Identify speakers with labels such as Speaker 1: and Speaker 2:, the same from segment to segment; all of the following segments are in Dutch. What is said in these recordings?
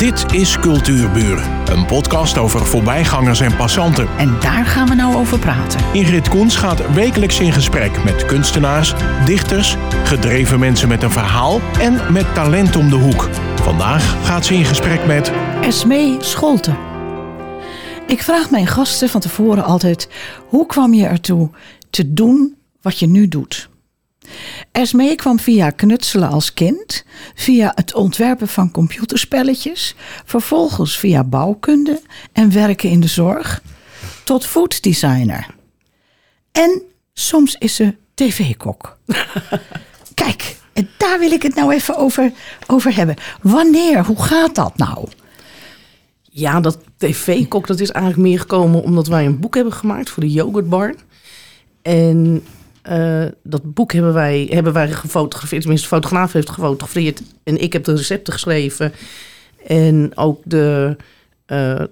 Speaker 1: Dit is Cultuurburen, een podcast over voorbijgangers en passanten.
Speaker 2: En daar gaan we nou over praten.
Speaker 1: Ingrid Koens gaat wekelijks in gesprek met kunstenaars, dichters, gedreven mensen met een verhaal en met talent om de hoek. Vandaag gaat ze in gesprek met
Speaker 2: Esmee Scholte. Ik vraag mijn gasten van tevoren altijd: hoe kwam je ertoe te doen wat je nu doet? Esmee kwam via knutselen als kind, via het ontwerpen van computerspelletjes, vervolgens via bouwkunde en werken in de zorg, tot fooddesigner. En soms is ze tv-kok. Kijk, en daar wil ik het nou even over, over hebben. Wanneer? Hoe gaat dat nou?
Speaker 3: Ja, dat tv-kok dat is eigenlijk meer gekomen omdat wij een boek hebben gemaakt voor de yoghurtbar. En uh, dat boek hebben wij, hebben wij gefotografeerd. Tenminste, de fotograaf heeft gefotografeerd. En ik heb de recepten geschreven. En ook de, uh,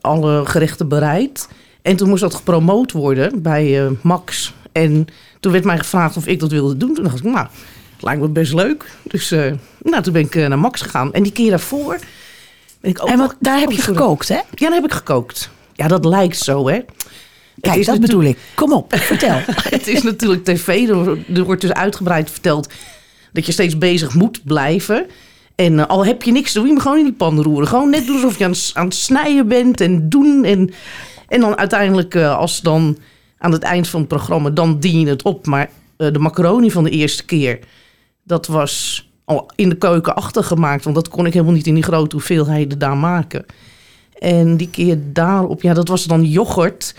Speaker 3: alle gerechten bereid. En toen moest dat gepromoot worden bij uh, Max. En toen werd mij gevraagd of ik dat wilde doen. Toen dacht ik, nou, het lijkt me best leuk. Dus nou, toen ben ik naar Max gegaan. En die keer daarvoor ben ik ook...
Speaker 2: En wat, daar heb je gekookt, hè? Ja,
Speaker 3: daar heb ik gekookt. Ja, dat lijkt zo, hè.
Speaker 2: Kijk, dat bedoel ik. Kom op, vertel.
Speaker 3: het is natuurlijk tv. Er wordt dus uitgebreid verteld dat je steeds bezig moet blijven. En uh, al heb je niks, doe je hem gewoon in die pan roeren. Gewoon net doen alsof je aan, aan het snijden bent en doen. En, en dan uiteindelijk, uh, als dan aan het eind van het programma, dan dien je het op. Maar uh, de macaroni van de eerste keer, dat was al in de keuken achtergemaakt. Want dat kon ik helemaal niet in die grote hoeveelheden daar maken. En die keer daarop, ja, dat was dan yoghurt.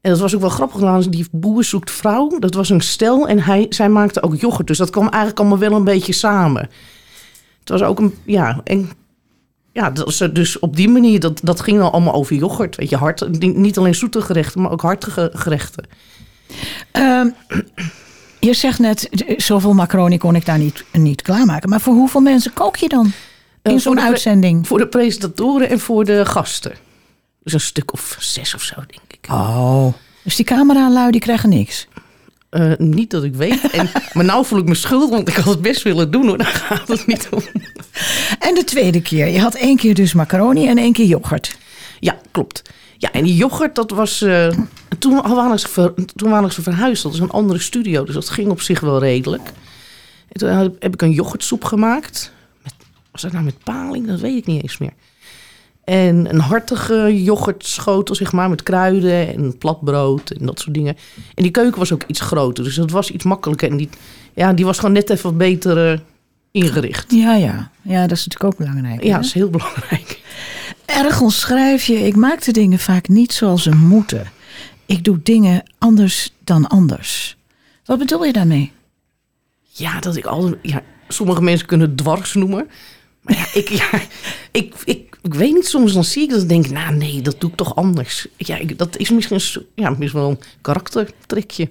Speaker 3: En dat was ook wel grappig. Die boer zoekt vrouw. Dat was een stel. En hij, zij maakte ook yoghurt. Dus dat kwam eigenlijk allemaal wel een beetje samen. Het was ook een. Ja, en ja, dus op die manier, dat, dat ging al allemaal over yoghurt. Weet je, hard, niet alleen zoete gerechten, maar ook hartige gerechten.
Speaker 2: Um, je zegt net, zoveel macaroni kon ik daar niet, niet klaarmaken. Maar voor hoeveel mensen kook je dan in uh, zo'n uitzending?
Speaker 3: Voor de presentatoren en voor de gasten. Dus een stuk of zes of zo, denk ik.
Speaker 2: Oh, dus die cameralui die krijgen niks?
Speaker 3: Uh, niet dat ik weet. En, maar nou voel ik me schuldig, want ik had het best willen doen hoor. Daar gaat het niet om.
Speaker 2: En de tweede keer? Je had één keer dus macaroni en één keer yoghurt.
Speaker 3: Ja, klopt. Ja, en die yoghurt, dat was... Uh, toen, waren ze ver, toen waren ze verhuisd. Dat is een andere studio, dus dat ging op zich wel redelijk. En toen heb ik een yoghurtsoep gemaakt. Met, was dat nou met paling? Dat weet ik niet eens meer. En een hartige yoghurtschotel, zeg maar, met kruiden en platbrood en dat soort dingen. En die keuken was ook iets groter, dus dat was iets makkelijker. En die, ja, die was gewoon net even beter uh, ingericht.
Speaker 2: Ja, ja. Ja, dat is natuurlijk ook belangrijk.
Speaker 3: Ja, dat is heel belangrijk.
Speaker 2: Ergens schrijf je, ik maak de dingen vaak niet zoals ze moeten. Ik doe dingen anders dan anders. Wat bedoel je daarmee?
Speaker 3: Ja, dat ik al. Ja, sommige mensen kunnen dwars noemen. Maar ja, ik, ja, ik, ik ik weet niet, soms dan zie ik dat en denk nou nee, dat doe ik toch anders. Ja, dat is misschien ja, misschien wel een karaktertrekje.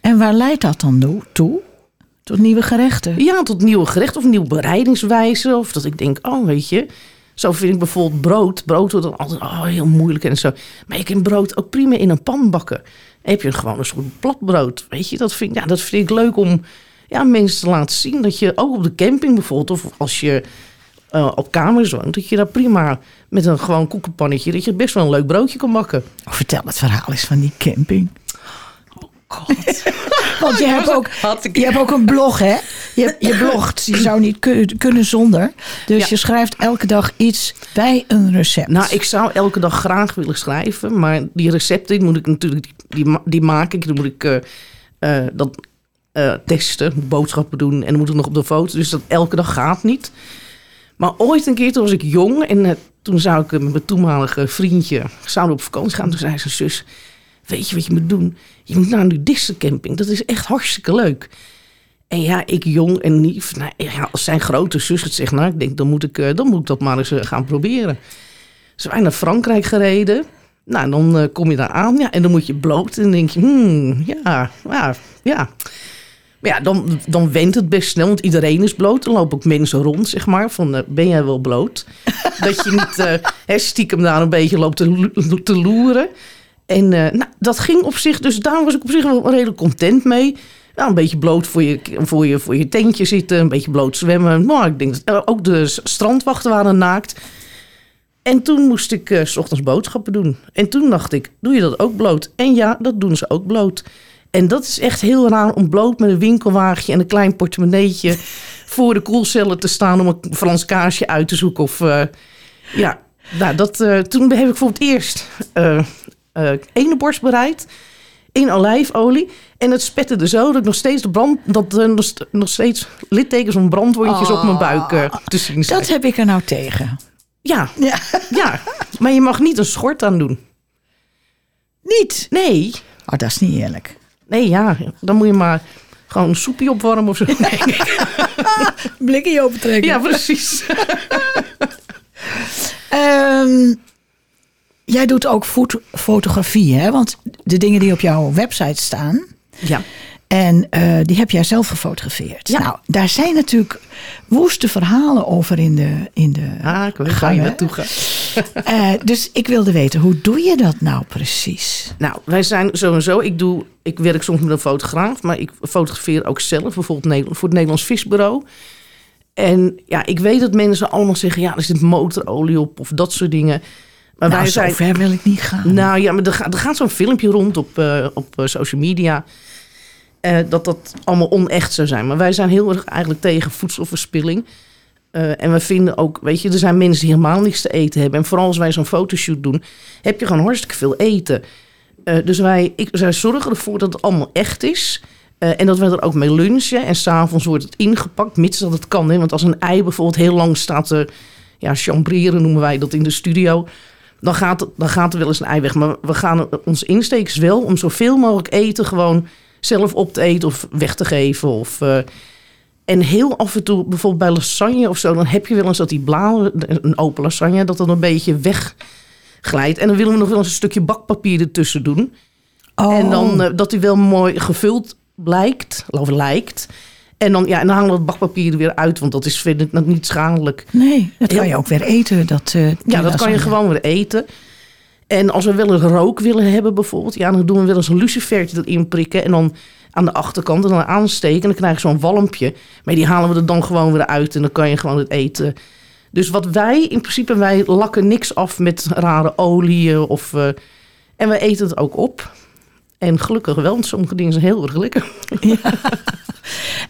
Speaker 2: En waar leidt dat dan toe? Tot nieuwe gerechten?
Speaker 3: Ja, tot nieuwe gerechten of nieuwe bereidingswijze. Of dat ik denk, oh weet je, zo vind ik bijvoorbeeld brood. Brood wordt dan altijd oh, heel moeilijk en zo. Maar je kan brood ook prima in een pan bakken. Dan heb je gewoon een soort platbrood, weet je. Dat vind, ja, dat vind ik leuk om ja, mensen te laten zien. Dat je ook op de camping bijvoorbeeld, of als je uh, op kamers woont, dat je daar prima met een gewoon koekenpannetje, dat je best wel een leuk broodje kan bakken.
Speaker 2: Oh, vertel het verhaal eens van die camping.
Speaker 3: Oh god.
Speaker 2: Want je, hebt ook, je hebt ook een blog, hè? Je, je blogt. Je zou niet kunnen zonder. Dus je schrijft elke dag iets bij een recept.
Speaker 3: Nou, ik zou elke dag graag willen schrijven. Maar die recepten die moet ik natuurlijk, die, die maak ik. Dan moet ik uh, uh, dat uh, testen, boodschappen doen. En dan moet ik nog op de foto. Dus dat elke dag gaat niet. Maar ooit een keer, toen was ik jong en uh, toen zou ik met mijn toenmalige vriendje zouden op vakantie gaan. Toen zei zijn zus, weet je wat je moet doen? Je moet naar een camping. Dat is echt hartstikke leuk. En ja, ik jong en niet. Nou, als zijn grote zus het zegt, nou, ik denk, dan moet ik, uh, dan moet ik dat maar eens gaan proberen. Dus wij naar Frankrijk gereden. Nou, dan kom je daar aan ja, en dan moet je bloot. En dan denk je, hmm, ja, ja, ja. Maar ja, dan, dan went het best snel, want iedereen is bloot. Er lopen ook mensen rond, zeg maar, van uh, ben jij wel bloot? dat je niet uh, stiekem daar een beetje loopt te, te loeren. En uh, nou, dat ging op zich, dus daar was ik op zich wel redelijk content mee. nou, een beetje bloot voor je, voor, je, voor je tentje zitten, een beetje bloot zwemmen. Maar ik denk ook de strandwachten waren naakt. En toen moest ik eh, s ochtends boodschappen doen. En toen dacht ik, doe je dat ook bloot? En ja, dat doen ze ook bloot. En dat is echt heel raar om bloot met een winkelwagentje en een klein portemonneetje voor de koelcellen te staan om een Frans kaarsje uit te zoeken. Of eh, ja, nou, dat, eh, toen heb ik voor het eerst eh ene borst bereid in olijfolie. En het spette er zo dat ik nog steeds, de brand, dat, nog nog steeds littekens van brandwondjes op mijn buik eh, te zien zijn.
Speaker 2: Dat heb ik er nou tegen.
Speaker 3: Ja,
Speaker 2: Ja.
Speaker 3: ja, maar je mag niet een schort aan doen.
Speaker 2: Niet.
Speaker 3: Nee,
Speaker 2: Oh, dat is niet eerlijk.
Speaker 3: Nee, ja, dan moet je maar gewoon een soepje opwarmen of zo. Nee.
Speaker 2: Blikje open trekken.
Speaker 3: Ja, precies.
Speaker 2: Ehm, jij doet ook foto- fotografie, hè? Want de dingen die op jouw website staan...
Speaker 3: Ja,
Speaker 2: En eh, die heb jij zelf gefotografeerd.
Speaker 3: Ja.
Speaker 2: Nou, daar zijn natuurlijk woeste verhalen over in de, in de
Speaker 3: ah, ik weet waar je naartoe gaat.
Speaker 2: Eh, dus ik wilde weten, hoe doe je dat nou precies?
Speaker 3: Nou, wij zijn sowieso. Ik, doe, ik werk soms met een fotograaf, maar ik fotografeer ook zelf, bijvoorbeeld voor het Nederlands Visbureau. En ja, ik weet dat mensen allemaal zeggen: ja, er zit motorolie op of dat soort dingen. Maar
Speaker 2: nou,
Speaker 3: wij
Speaker 2: zo
Speaker 3: zijn.
Speaker 2: ver wil ik niet gaan.
Speaker 3: Nou ja, maar er gaat, er gaat zo'n filmpje rond op, eh, op social media. Eh, dat dat allemaal onecht zou zijn. Maar wij zijn heel erg eigenlijk tegen voedselverspilling. Eh, en we vinden ook, weet je, er zijn mensen die helemaal niks te eten hebben. En vooral als wij zo'n fotoshoot doen, heb je gewoon hartstikke veel eten. Eh, dus wij, ik, zij zorgen ervoor dat het allemaal echt is. En dat we er ook mee lunchen. En s'avonds wordt het ingepakt, mits dat het kan. Hè? Want als een ei bijvoorbeeld heel lang staat te ja, chambreren, noemen wij dat in de studio. Dan gaat, dan gaat er wel eens een ei weg. Maar we gaan ons insteek is wel om zoveel mogelijk eten gewoon zelf op te eten of weg te geven. Of, eh, en heel af en toe, bijvoorbeeld bij lasagne of zo, dan heb je wel eens dat die blauwe, een open lasagne, dat dat een beetje wegglijdt. En dan willen we nog wel eens een stukje bakpapier ertussen doen.
Speaker 2: Oh,
Speaker 3: En dan eh, dat die wel mooi gevuld blijkt, of lijkt. En dan, ja, en dan halen we het bakpapier er weer uit, want dat is vind ik nog niet schadelijk.
Speaker 2: nee, dat kan je ook weer eten. Dat, eh,
Speaker 3: Ja, dat kan je gewoon weer eten. En als we wel eens rook willen hebben bijvoorbeeld, ja, dan doen we wel eens een lucifertje erin prikken en dan aan de achterkant en dan aansteken. En dan krijg je zo'n walmpje. Maar die halen we er dan gewoon weer uit en dan kan je gewoon het eten. Dus wat wij, in principe, wij lakken niks af met rare oliën of... eh, en wij eten het ook op. En gelukkig wel, want sommige dingen zijn heel erg lekker.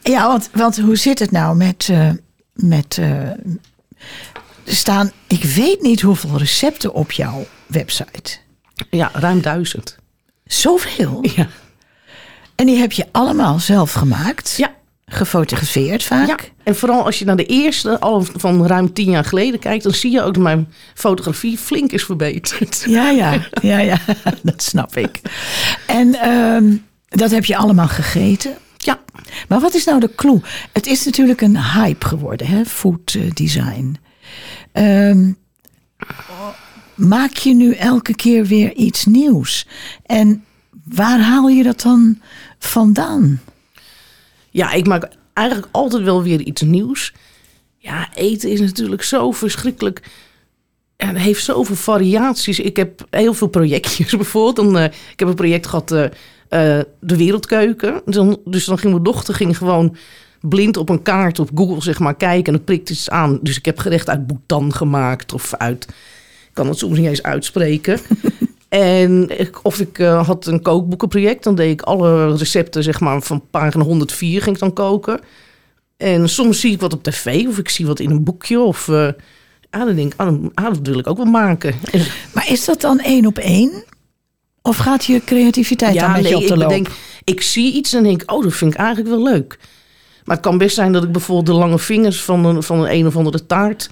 Speaker 2: Ja, want, hoe zit het nou met... eh, met eh, er staan, ik weet niet hoeveel recepten op jouw website.
Speaker 3: Ja, ruim duizend.
Speaker 2: Zoveel.
Speaker 3: Ja.
Speaker 2: En die heb je allemaal zelf gemaakt.
Speaker 3: Ja.
Speaker 2: Gefotografeerd vaak.
Speaker 3: Ja, en vooral als je naar de eerste, al van ruim tien jaar geleden kijkt, dan zie je ook dat mijn fotografie flink is verbeterd.
Speaker 2: Ja, ja, ja, ja, dat snap ik. En ehm, dat heb je allemaal gegeten.
Speaker 3: Ja,
Speaker 2: Maar wat is nou de clue? Het is natuurlijk een hype geworden, hè? food eh, design. Ehm, maak je nu elke keer weer iets nieuws? En waar haal je dat dan vandaan?
Speaker 3: ja, ik maak eigenlijk altijd wel weer iets nieuws. Ja, eten is natuurlijk zo verschrikkelijk. En het heeft zoveel variaties. Ik heb heel veel projectjes bijvoorbeeld. Dan, eh, ik heb een project gehad, eh, eh, de wereldkeuken. Dus dan, dus ging mijn dochter gewoon blind op een kaart op Google zeg maar kijken. En dan prikte iets aan. Dus ik heb gerecht uit Bhutan gemaakt. Of uit, kan het soms niet eens uitspreken. en ik, of ik eh, had een kookboekenproject. Dan deed ik alle recepten zeg maar van pagina 104 ging ik dan koken. En soms zie ik wat op tv. Of ik zie wat in een boekje. Of... Ah, dan denk ik, ah, ah, dat wil ik ook wel maken. En-
Speaker 2: Maar is dat dan één op één? Of gaat je creativiteit dan met je op de
Speaker 3: ik
Speaker 2: loop?
Speaker 3: denk, ik zie iets en denk, oh, dat vind ik eigenlijk wel leuk. Maar het kan best zijn dat ik bijvoorbeeld de lange vingers van een, van een, een of andere taart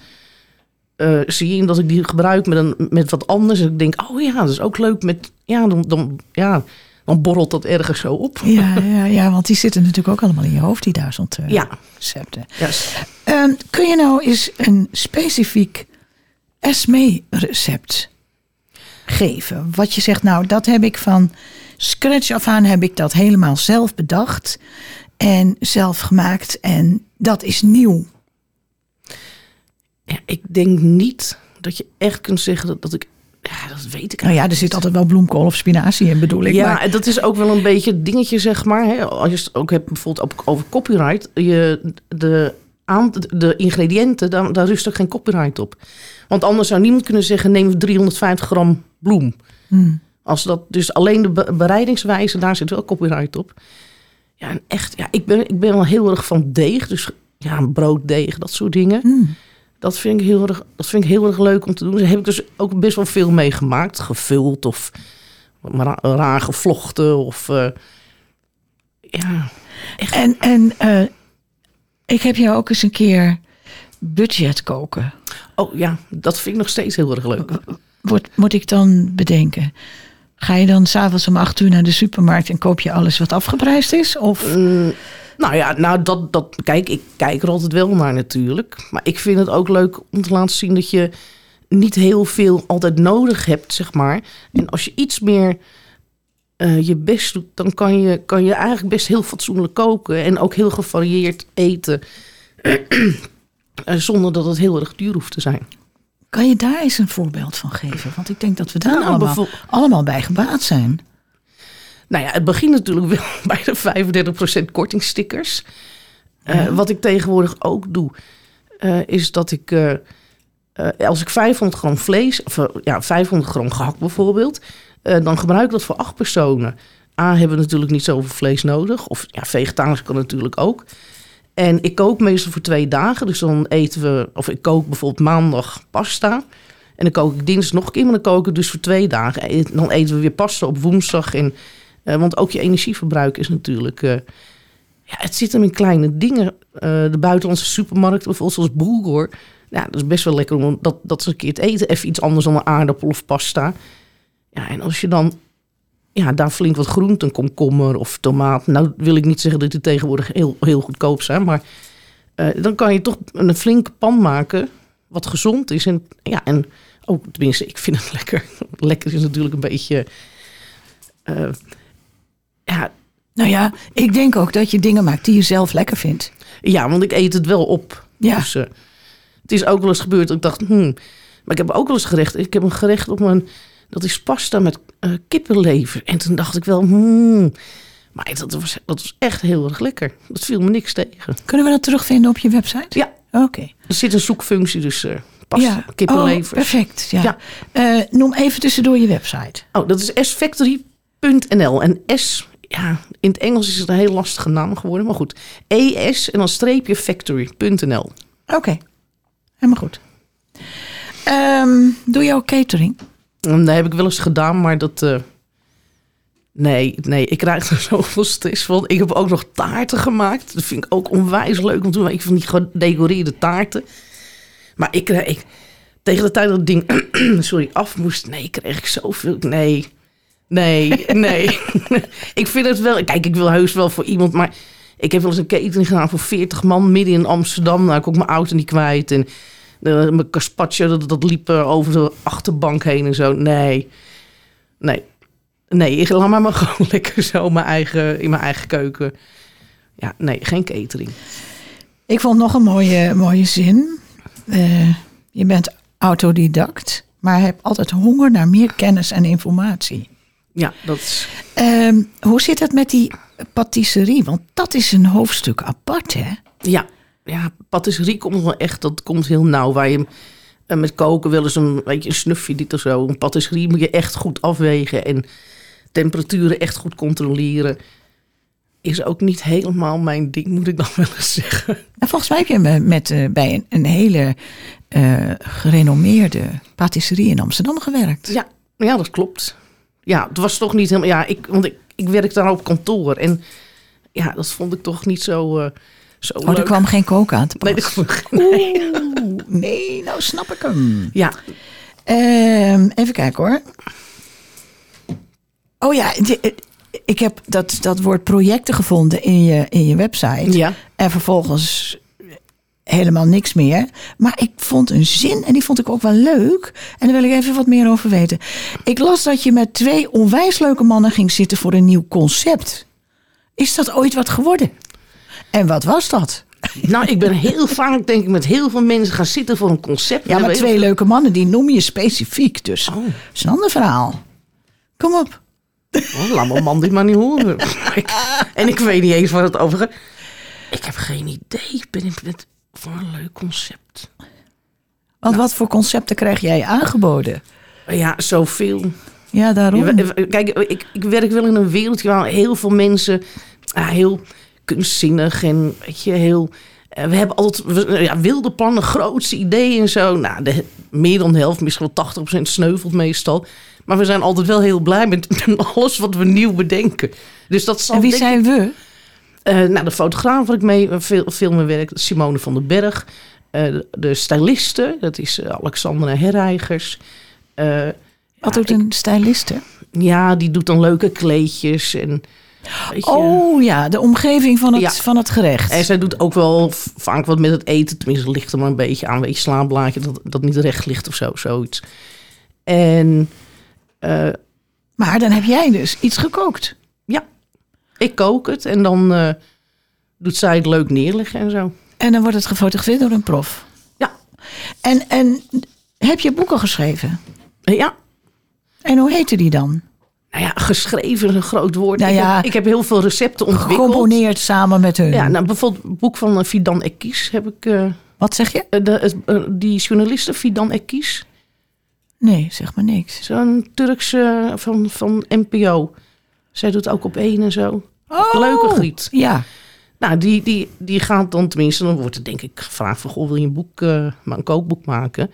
Speaker 3: zie en dat ik die gebruik met, een, met wat anders. En ik denk, oh ja, dat is ook leuk met, ja, dan, dan, ja, dan borrelt dat ergens zo op.
Speaker 2: Ja, ja, ja, want die zitten natuurlijk ook allemaal in je hoofd, die duizend eh,
Speaker 3: Ja.
Speaker 2: recepten. Ehm, kun je nou eens een specifiek Esme-recept geven? Wat je zegt, nou, dat heb ik van scratch af aan heb ik dat helemaal zelf bedacht en zelf gemaakt en dat is nieuw.
Speaker 3: Ja, ik denk niet dat je echt kunt zeggen dat, dat ik Ja, dat weet ik
Speaker 2: Nou ja, er zit altijd wel bloemkool of spinazie in, bedoel ik.
Speaker 3: Ja,
Speaker 2: maar-
Speaker 3: en dat is ook wel een beetje het dingetje, zeg maar. Hè? Als je het ook hebt bijvoorbeeld over copyright. Je, de, aan, de ingrediënten, daar, daar rust ook geen copyright op. Want anders zou niemand kunnen zeggen, neem 350 gram bloem.
Speaker 2: Hmm.
Speaker 3: Als dat, dus alleen de be- bereidingswijze, daar zit wel copyright op. Ja, en echt, ja, ik, ben, ik ben wel heel erg van deeg. Dus ja, brooddeeg, dat soort dingen.
Speaker 2: Hmm.
Speaker 3: Dat vind, ik heel erg, dat vind ik heel erg leuk om te doen. Daar heb ik dus ook best wel veel mee gemaakt. Gevuld of ra- raar gevlochten. Of, eh, ja,
Speaker 2: En, en eh, ik heb jou ook eens een keer budget koken.
Speaker 3: oh ja, dat vind ik nog steeds heel erg leuk.
Speaker 2: Wordt, moet ik dan bedenken? Ga je dan s'avonds om acht uur naar de supermarkt en koop je alles wat afgeprijsd is? Of
Speaker 3: Mm, nou ja, nou dat, dat, kijk, ik kijk er altijd wel naar natuurlijk. Maar ik vind het ook leuk om te laten zien dat je niet heel veel altijd nodig hebt, zeg maar. En als je iets meer eh, je best doet, dan kan je, kan je eigenlijk best heel fatsoenlijk koken. En ook heel gevarieerd eten. Eh, Zonder dat het heel erg duur hoeft te zijn.
Speaker 2: kan je daar eens een voorbeeld van geven? Want ik denk dat we daar
Speaker 3: Nou,
Speaker 2: allemaal, allemaal bij gebaat zijn.
Speaker 3: Nou ja, het begint natuurlijk wel bij de 35% kortingstickers. Eh, Wat ik tegenwoordig ook doe, eh, is dat ik, eh, als ik 500 gram vlees, of ja, 500 gram gehakt bijvoorbeeld, dan gebruik ik dat voor acht personen. A, hebben we natuurlijk niet zoveel vlees nodig. Of ja, vegetarisch kan natuurlijk ook. En ik kook meestal voor twee dagen. Dus dan eten we, of ik kook bijvoorbeeld maandag pasta. En dan kook ik dinsdag nog een keer, maar dan kook ik dus voor twee dagen. En dan eten we weer pasta op woensdag. En, eh, want ook je energieverbruik is natuurlijk... eh, ja, het zit hem in kleine dingen. Eh, de buitenlandse supermarkt, bijvoorbeeld zoals Bulgur. Dat is best wel lekker om dat, dat eens een keer te eten. Even iets anders dan een aardappel of pasta. Ja, en als je dan ja, daar flink wat groente, een komkommer of tomaat. Nou wil ik niet zeggen dat die tegenwoordig heel, heel goedkoop zijn. Maar dan kan je toch een flinke pan maken wat gezond is. En ja, en ook tenminste, ik vind het lekker. Lekker is natuurlijk een beetje...
Speaker 2: Nou ja, ik denk ook dat je dingen maakt die je zelf lekker vindt.
Speaker 3: Ja, want ik eet het wel op.
Speaker 2: Ja.
Speaker 3: Dus eh, het is ook wel eens gebeurd ik dacht, hmm. Maar ik heb ook wel eens gerecht. Ik heb een gerecht op mijn, dat is pasta met eh, kippenlever. En toen dacht ik wel, hmm. Maar dat was, dat was echt heel erg lekker. Dat viel me niks tegen.
Speaker 2: Kunnen we dat terugvinden op je website?
Speaker 3: Ja.
Speaker 2: Oké.
Speaker 3: Er zit een zoekfunctie, dus eh pasta,
Speaker 2: Ja.
Speaker 3: kippenlever.
Speaker 2: Oh, perfect. Ja.
Speaker 3: Ja.
Speaker 2: Noem even tussendoor je website.
Speaker 3: Oh, dat is sfactory.nl. En S, ja, in het Engels is het een heel lastige naam geworden. Maar goed, ES en dan streepje factory.nl.
Speaker 2: Oké. Helemaal goed. Ehm, doe je ook catering?
Speaker 3: En Dat heb ik wel eens gedaan, maar dat. eh, nee, nee, ik krijg er zoveel stress van. Ik heb ook nog taarten gemaakt. Dat vind ik ook onwijs leuk om te doen. Ik van die gedecoreerde taarten. Maar ik kreeg. Ik, tegen de tijd dat het ding sorry, af moest, nee, kreeg ik zoveel. Nee, nee, nee. ik vind het wel. Kijk, ik wil heus wel voor iemand, maar. Ik heb wel eens een catering gedaan voor 40 man midden in Amsterdam. Nou, ik ook mijn auto niet kwijt. En de, mijn carpaccio, dat, dat liep eh, over de achterbank heen en zo. Nee, nee. Nee, ik laat maar, maar gewoon lekker zo mijn eigen, in mijn eigen keuken. Ja, nee, geen catering.
Speaker 2: Ik vond nog een mooie, mooie zin. Eh, je bent autodidact, maar hebt altijd honger naar meer kennis en informatie.
Speaker 3: Ja, dat is...
Speaker 2: Ehm, hoe zit het met die patisserie? Want dat is een hoofdstuk apart, hè?
Speaker 3: Ja, ja, patisserie komt wel echt, dat komt heel nauw. Waar je eh, met koken wel eens een, weet je, een snufje dit of zo. Een patisserie moet je echt goed afwegen en temperaturen echt goed controleren. Is ook niet helemaal mijn ding, moet ik dan wel eens zeggen.
Speaker 2: En volgens mij heb je me met, eh, bij een, een hele eh, gerenommeerde patisserie in Amsterdam gewerkt.
Speaker 3: Ja, ja, dat klopt. Ja, het was toch niet helemaal. Ja, ik, want ik, ik werk daar op kantoor. En ja, dat vond ik toch niet zo. eh zo
Speaker 2: Oh, er kwam geen kook aan te
Speaker 3: Nee,
Speaker 2: pas.
Speaker 3: kwam- nee.
Speaker 2: Oeh, nee, nou snap ik hem.
Speaker 3: Ja,
Speaker 2: Ehm, even kijken hoor. Oh ja, eh, ik heb dat, dat woord projecten gevonden in je, in je website.
Speaker 3: ja.
Speaker 2: En vervolgens helemaal niks meer. Maar ik vond een zin en die vond ik ook wel leuk. En daar wil ik even wat meer over weten. Ik las dat je met twee onwijs leuke mannen ging zitten voor een nieuw concept. Is dat ooit wat geworden? En wat was dat?
Speaker 3: Nou, ik ben heel vaak, denk ik, met heel veel mensen gaan zitten voor een concept.
Speaker 2: Ja, maar twee leuke mannen, die noem je specifiek. Dus
Speaker 3: Oh.
Speaker 2: dat is een ander verhaal. Kom op.
Speaker 3: Oh, laat mijn man dit maar niet horen. En ik weet niet eens waar het over gaat. Ik heb geen idee. Ik ben met voor een leuk concept.
Speaker 2: Want wat voor concepten krijg jij aangeboden?
Speaker 3: Ja, zoveel.
Speaker 2: Ja, daarom.
Speaker 3: Kijk, ik, ik werk wel in een wereldje waar heel veel mensen ah, heel kunstzinnig en weet je, heel. eh, We hebben altijd we- ja, wilde plannen, grootste ideeën en zo. Nou, de, meer dan de helft, misschien wel 80% sneuvelt meestal. Maar we zijn altijd wel heel blij met, alles wat we nieuw bedenken. Dus dat zal
Speaker 2: En wie zijn we?
Speaker 3: Eh, nou, de fotograaf waar ik mee eh, veel, veel mee werk, Simone van den Berg. Eh, de, styliste, dat is Alexandra Herreigers.
Speaker 2: Wat doet een styliste?
Speaker 3: ja, die doet dan leuke kleedjes. En,
Speaker 2: Oh ja, de omgeving van het,
Speaker 3: Ja.
Speaker 2: van het gerecht.
Speaker 3: en zij doet ook wel vaak wat met het eten. Tenminste, ligt er maar een beetje aan. Weet je, slaapblaadje, dat, dat niet recht ligt of zo, zoiets. En
Speaker 2: Maar dan heb jij dus iets gekookt.
Speaker 3: ja, ik kook het. En dan eh, doet zij het leuk neerleggen en zo.
Speaker 2: En dan wordt het gefotografeerd door een prof.
Speaker 3: Ja,
Speaker 2: En, en heb je boeken geschreven?
Speaker 3: Eh, ja.
Speaker 2: En hoe heette die dan?
Speaker 3: Nou ja, geschreven is een groot woord.
Speaker 2: Nou
Speaker 3: ik,
Speaker 2: ja,
Speaker 3: heb, ik heb heel veel recepten ontwikkeld.
Speaker 2: Gecomponeerd samen met hun.
Speaker 3: Ja, nou, bijvoorbeeld het boek van eh, Fidan Ekis heb ik...
Speaker 2: Wat zeg je?
Speaker 3: de, die journaliste Fidan Ekis.
Speaker 2: Nee, zeg maar niks.
Speaker 3: Zo'n Turkse van, van NPO. Zij doet ook op één en zo.
Speaker 2: Oh,
Speaker 3: Leuke griet.
Speaker 2: Ja.
Speaker 3: Nou, die, die, die gaat dan tenminste... Dan wordt er denk ik gevraagd van... Goh, wil je een boek, eh, maar een kookboek maken?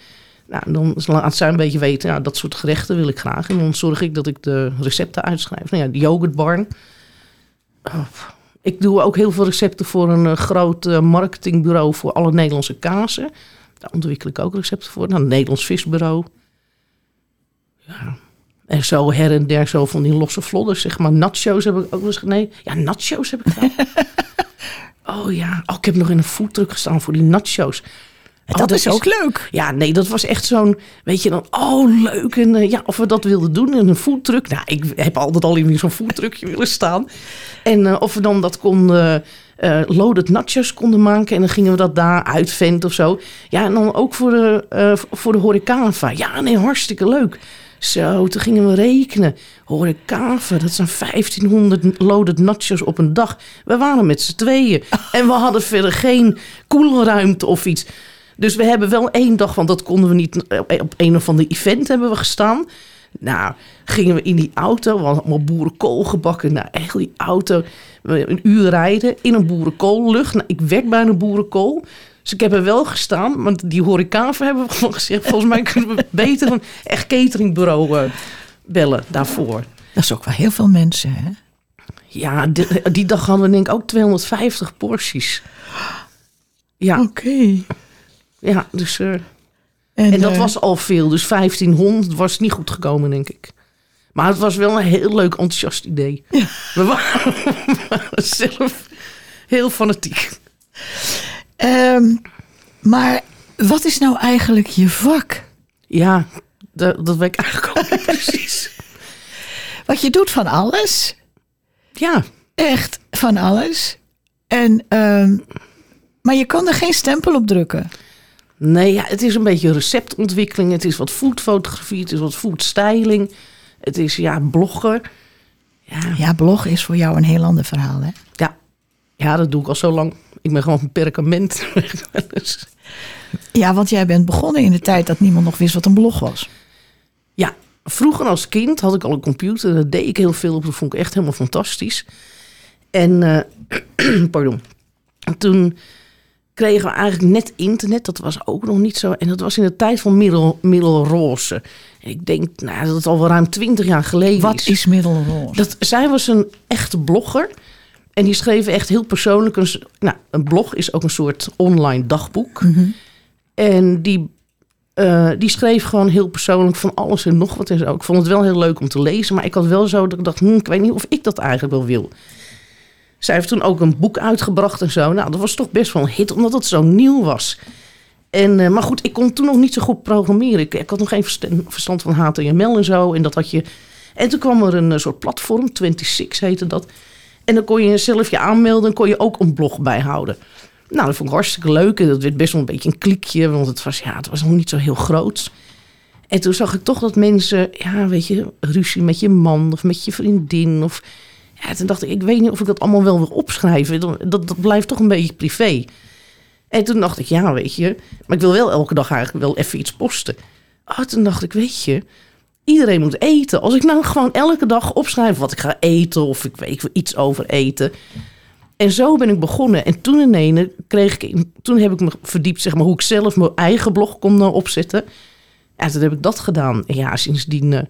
Speaker 3: Nou, dan laat zij een beetje weten... Ja, dat soort gerechten wil ik graag. En dan zorg ik dat ik de recepten uitschrijf. Nou ja, de yoghurtbarn. Oh, ik doe ook heel veel recepten voor een eh, groot eh, marketingbureau... voor alle Nederlandse kazen. Daar ontwikkel ik ook recepten voor. Nou, het Nederlands Visbureau. Ja. En zo her en der zo van die losse vlodders, zeg maar. Nachos heb ik ook wel eens... Nee, ja, nachos heb ik gedaan. oh ja, oh, ik heb nog in een foodtruck gestaan voor die nachos. Oh,
Speaker 2: dat, is ook leuk.
Speaker 3: Ja, nee, dat was echt zo'n, weet je dan, oh leuk. En eh, ja, of we dat wilden doen in een foodtruck. Nou, ik heb altijd al in zo'n foodtruckje willen staan. En eh, of we dan dat konden, eh loaded nachos konden maken. En dan gingen we dat daar uitventen of zo. Ja, en dan ook voor de, voor de. Ja, nee, hartstikke leuk. Zo, toen gingen we rekenen. Horecava, dat zijn 1500 loaded nachos op een dag. We waren met z'n tweeën. En we hadden verder geen koelruimte of iets. Dus we hebben wel één dag, want dat konden we niet... eh, Op een of ander event hebben we gestaan. Nou, gingen we in die auto. We hadden allemaal boerenkool gebakken. Nou, echt die auto. Een uur rijden in een boerenkoollucht. Nou, ik werk bij een boerenkool. Dus ik heb er wel gestaan. Want die horecava hebben we gewoon gezegd... Volgens mij kunnen we beter een echt cateringbureau eh, bellen daarvoor.
Speaker 2: Dat is ook wel heel veel mensen, hè?
Speaker 3: Ja, die, die dag hadden we denk ik ook 250 porties. Ja,
Speaker 2: Oké.
Speaker 3: ja dus... eh, En dat
Speaker 2: eh,
Speaker 3: was al veel. Dus 1500 was niet goed gekomen, denk ik. Maar het was wel een heel leuk, enthousiast idee. We, waren, we waren zelf heel fanatiek.
Speaker 2: Ehm, maar wat is nou eigenlijk je vak?
Speaker 3: Ja, dat, dat weet ik eigenlijk ook niet precies.
Speaker 2: Want je doet van alles.
Speaker 3: Ja,
Speaker 2: Echt van alles. En, ehm, maar je kan er geen stempel op drukken.
Speaker 3: nee, ja, het is een beetje receptontwikkeling. Het is wat foodfotografie. Het is wat foodstyling. Het is, ja, blogger. Ja,
Speaker 2: Ja, bloggen is voor jou een heel ander verhaal, hè?
Speaker 3: ja, ja, dat doe ik al zo lang. Ik ben gewoon een perkament.
Speaker 2: Ja, want jij bent begonnen in de tijd dat niemand nog wist wat een blog was.
Speaker 3: Ja, vroeger als kind had ik al een computer. Daar deed ik heel veel op. Dat vond ik echt helemaal fantastisch. En, eh, pardon. En toen kregen we eigenlijk net internet. Dat was ook nog niet zo. En dat was in de tijd van middel, middelroze. En ik denk nou, dat het al wel ruim twintig jaar geleden
Speaker 2: Wat
Speaker 3: is.
Speaker 2: is middelroze?
Speaker 3: Dat, zij was een echte blogger. En die schreef echt heel persoonlijk. Een, nou, een blog is ook een soort online dagboek. En die, eh, die schreef gewoon heel persoonlijk van alles en nog wat en zo. Ik vond het wel heel leuk om te lezen. Maar ik had wel zo dat ik dacht, hm, ik weet niet of ik dat eigenlijk wel wil. Zij heeft toen ook een boek uitgebracht en zo. Nou, dat was toch best wel een hit, omdat het zo nieuw was. En, eh, maar goed, ik kon toen nog niet zo goed programmeren. Ik, ik had nog geen verstand, verstand van HTML en zo. En dat had je. En toen kwam er een eh, soort platform, 26 heette dat. En dan kon je zelf je aanmelden en kon je ook een blog bijhouden. Nou, dat vond ik hartstikke leuk. En dat werd best wel een beetje een klikje, want het was, ja, het was nog niet zo heel groot. En toen zag ik toch dat mensen, ja, weet je, ruzie met je man of met je vriendin. Of, ja, toen dacht ik, ik weet niet of ik dat allemaal wel wil opschrijven. Dat, dat, dat blijft toch een beetje privé. En toen dacht ik, ja, weet je, maar ik wil wel elke dag eigenlijk wel even iets posten. Oh, toen dacht ik, weet je, iedereen moet eten. Als ik nou gewoon elke dag opschrijf wat ik ga eten of ik weet iets over eten. En zo ben ik begonnen. En toen in kreeg ik, toen heb ik me verdiept, zeg maar, hoe ik zelf mijn eigen blog kon uh, opzetten. Ja, toen heb ik dat gedaan. En ja, sindsdien, uh,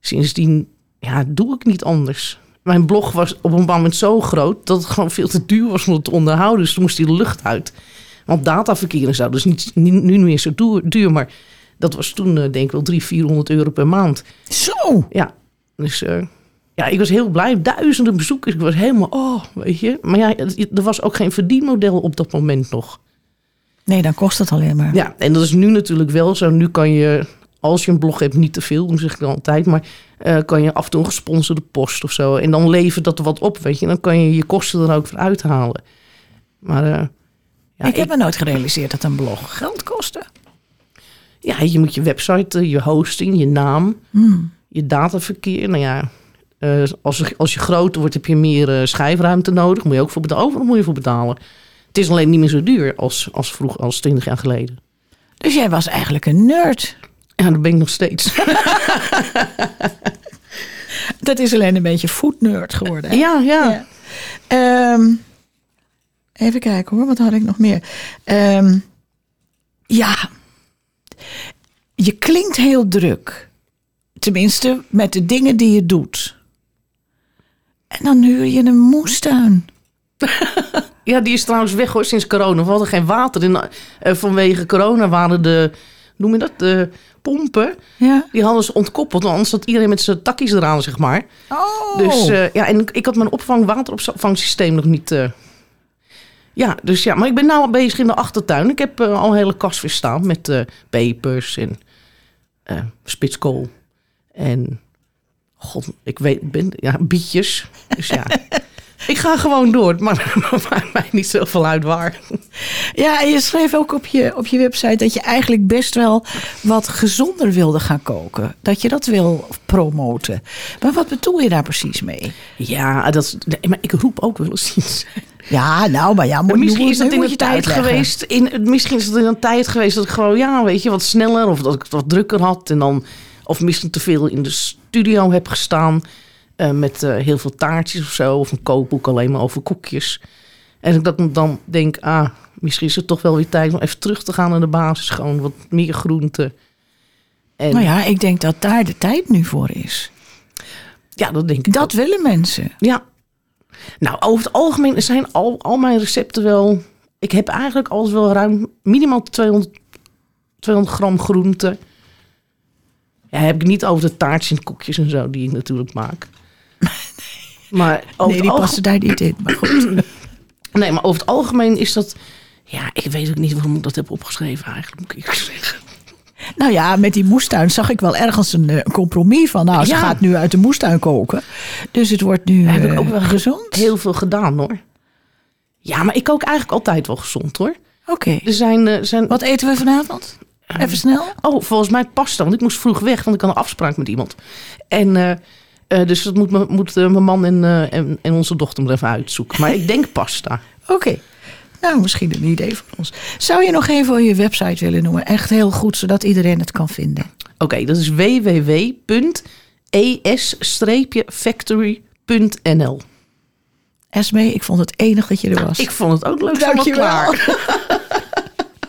Speaker 3: sindsdien ja, doe ik niet anders. Mijn blog was op een moment zo groot dat het gewoon veel te duur was om het te onderhouden. Dus toen moest die lucht uit. Want dataverkeer en zo, dus niet, nu meer zo duur, duur maar dat was toen uh, denk ik wel 300, 400 euro per maand.
Speaker 2: Zo!
Speaker 3: Ja, dus uh, ja, ik was heel blij. Duizenden bezoekers. Ik was helemaal, oh, weet je. Maar ja, er was ook geen verdienmodel op dat moment nog.
Speaker 2: Nee, dan kost het alleen maar.
Speaker 3: Ja, en dat is nu natuurlijk wel zo. Nu kan je, als je een blog hebt, niet te veel, dan zeg ik altijd. Maar uh, kan je af en toe een gesponsorde post of zo. En dan levert dat wat op, weet je. Dan kan je je kosten er ook voor uithalen. Maar... Uh,
Speaker 2: ja, ik heb me nooit gerealiseerd dat een blog geld kostte.
Speaker 3: Ja, je moet je website, je hosting, je naam,
Speaker 2: hmm.
Speaker 3: je dataverkeer. Nou ja, uh, als, als je groter wordt, heb je meer uh, schijfruimte nodig. Moet je ook voor betalen. Overal moet je voor betalen. Het is alleen niet meer zo duur als, als vroeg, als 20 jaar geleden.
Speaker 2: Dus jij was eigenlijk een nerd.
Speaker 3: Ja, dat ben ik nog steeds.
Speaker 2: dat is alleen een beetje foodnerd geworden. Hè?
Speaker 3: Ja, ja.
Speaker 2: ja. Um, even kijken hoor, wat had ik nog meer? Um, ja, je klinkt heel druk. Tenminste, met de dingen die je doet. En dan huur je een moestuin.
Speaker 3: ja, die is trouwens weg hoor, sinds corona. We hadden geen water. In, uh, vanwege corona waren de, noem je dat, de pompen.
Speaker 2: Ja.
Speaker 3: Die hadden ze ontkoppeld. Anders zat iedereen met zijn takjes eraan, zeg maar.
Speaker 2: Oh.
Speaker 3: Dus uh, ja, en ik had mijn opvang wateropvangsysteem nog niet... Uh, ja, dus ja, maar ik ben al bezig in de achtertuin. Ik heb uh, al een hele kast weer staan met uh, pepers en uh, spitskool. En god, ik weet, ben, ja, bietjes. Dus ja, ik ga gewoon door. Maar het maakt mij niet zoveel uit waar.
Speaker 2: Ja, en je schreef ook op je, op je website dat je eigenlijk best wel wat gezonder wilde gaan koken. Dat je dat wil promoten. Maar wat bedoel je daar precies mee?
Speaker 3: Ja, dat is, maar ik roep ook wel eens iets.
Speaker 2: Ja, nou, maar ja, moet,
Speaker 3: misschien is dat in
Speaker 2: een
Speaker 3: tijd geweest. In, misschien is het in een tijd geweest dat ik gewoon, ja, weet je, wat sneller of dat ik het wat drukker had. En dan, of misschien te veel in de studio heb gestaan uh, met uh, heel veel taartjes of zo. Of een kookboek alleen maar over koekjes. En dat ik dan denk, ah, misschien is het toch wel weer tijd om even terug te gaan naar de basis. Gewoon wat meer groente.
Speaker 2: En, nou ja, ik denk dat daar de tijd nu voor is.
Speaker 3: Ja, dat denk ik.
Speaker 2: Dat
Speaker 3: ook.
Speaker 2: willen mensen.
Speaker 3: Ja, nou, over het algemeen zijn al, al mijn recepten wel... Ik heb eigenlijk alles wel ruim minimaal 200, 200 gram groente. Ja, heb ik niet over de taartjes en koekjes en zo die ik natuurlijk maak. Maar
Speaker 2: nee, die passen daar niet in. Maar goed.
Speaker 3: nee, maar over het algemeen is dat... Ja, ik weet ook niet waarom ik dat heb opgeschreven eigenlijk, moet ik zeggen.
Speaker 2: Nou ja, met die moestuin zag ik wel ergens een, een compromis van. Nou, ze
Speaker 3: Ja.
Speaker 2: gaat nu uit de moestuin koken. Dus het wordt nu
Speaker 3: Heb ik
Speaker 2: eh,
Speaker 3: ook wel
Speaker 2: gezond.
Speaker 3: Heel veel gedaan hoor. Ja, maar ik kook eigenlijk altijd wel gezond hoor.
Speaker 2: Oké.
Speaker 3: Er zijn, eh, zijn
Speaker 2: Wat eten we vanavond? Even snel.
Speaker 3: Oh, volgens mij pasta. Want ik moest vroeg weg, want ik had een afspraak met iemand. En eh, eh, dus dat moet, moet eh, mijn man en, eh, en, en onze dochter maar even uitzoeken. Maar ik denk pasta.
Speaker 2: Oké. Nou, misschien een idee voor ons. Zou je nog even je website willen noemen? Echt heel goed, zodat iedereen het kan vinden.
Speaker 3: Oké, dat is www.es-factory.nl.
Speaker 2: Esme, ik vond het enig dat je er was.
Speaker 3: Ik vond het ook leuk.
Speaker 2: Dank je wel.